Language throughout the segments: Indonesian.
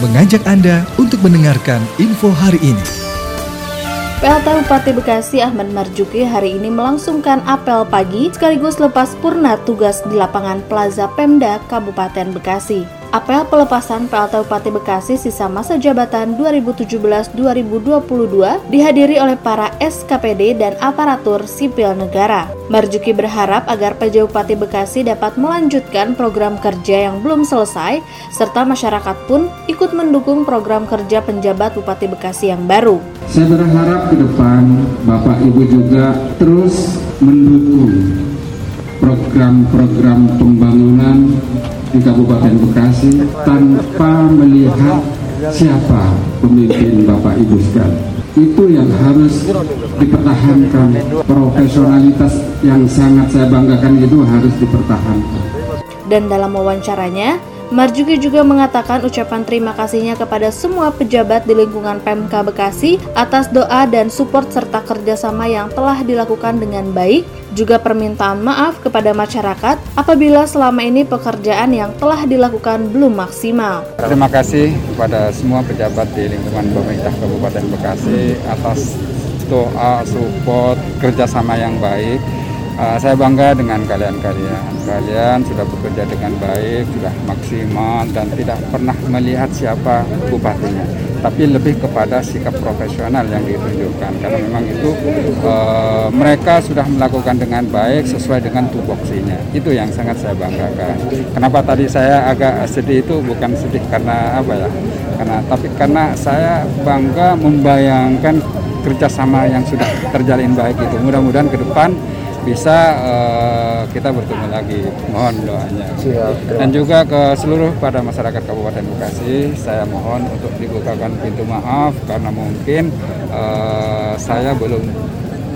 mengajak Anda untuk mendengarkan info hari ini. PLT Bupati Bekasi Ahmad Marjuki hari ini melangsungkan apel pagi sekaligus lepas purna tugas di lapangan Plaza Pemda Kabupaten Bekasi. Apel pelepasan PLT Bupati Bekasi sisa masa jabatan 2017-2022 dihadiri oleh para SKPD dan aparatur sipil negara. Marjuki berharap agar PJ Bupati Bekasi dapat melanjutkan program kerja yang belum selesai, serta masyarakat pun ikut mendukung program kerja penjabat Bupati Bekasi yang baru. Saya berharap ke depan Bapak Ibu juga terus mendukung program-program pembangunan di Kabupaten Bekasi tanpa melihat siapa pemimpin Bapak Ibu sekalian. Itu yang harus dipertahankan. Profesionalitas yang sangat saya banggakan itu harus dipertahankan. Dan dalam wawancaranya, Marjuki juga mengatakan ucapan terima kasihnya kepada semua pejabat di lingkungan PMK Bekasi atas doa dan support serta kerjasama yang telah dilakukan dengan baik, juga permintaan maaf kepada masyarakat apabila selama ini pekerjaan yang telah dilakukan belum maksimal. Terima kasih kepada semua pejabat di lingkungan pemerintah Kabupaten Bekasi atas doa, support, kerjasama yang baik uh, saya bangga dengan kalian-kalian. Kalian sudah bekerja dengan baik, sudah maksimal dan tidak pernah melihat siapa bupatinya, tapi lebih kepada sikap profesional yang ditunjukkan. Karena memang itu uh, mereka sudah melakukan dengan baik sesuai dengan tupoksinya. Itu yang sangat saya banggakan. Kenapa tadi saya agak sedih itu bukan sedih karena apa ya? Karena tapi karena saya bangga membayangkan kerjasama yang sudah terjalin baik itu. Mudah-mudahan ke depan bisa uh, kita bertemu lagi. Mohon doanya. Siap, Dan juga ke seluruh pada masyarakat Kabupaten Bekasi, saya mohon untuk dibukakan pintu maaf karena mungkin uh, saya belum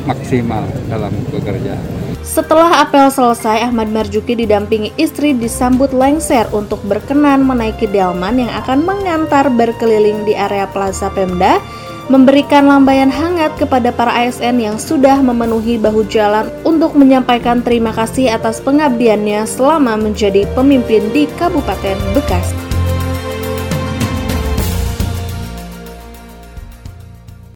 maksimal dalam bekerja. Setelah apel selesai, Ahmad Marjuki didampingi istri disambut lengser untuk berkenan menaiki delman yang akan mengantar berkeliling di area Plaza Pemda memberikan lambaian hangat kepada para ASN yang sudah memenuhi bahu jalan untuk menyampaikan terima kasih atas pengabdiannya selama menjadi pemimpin di Kabupaten Bekasi.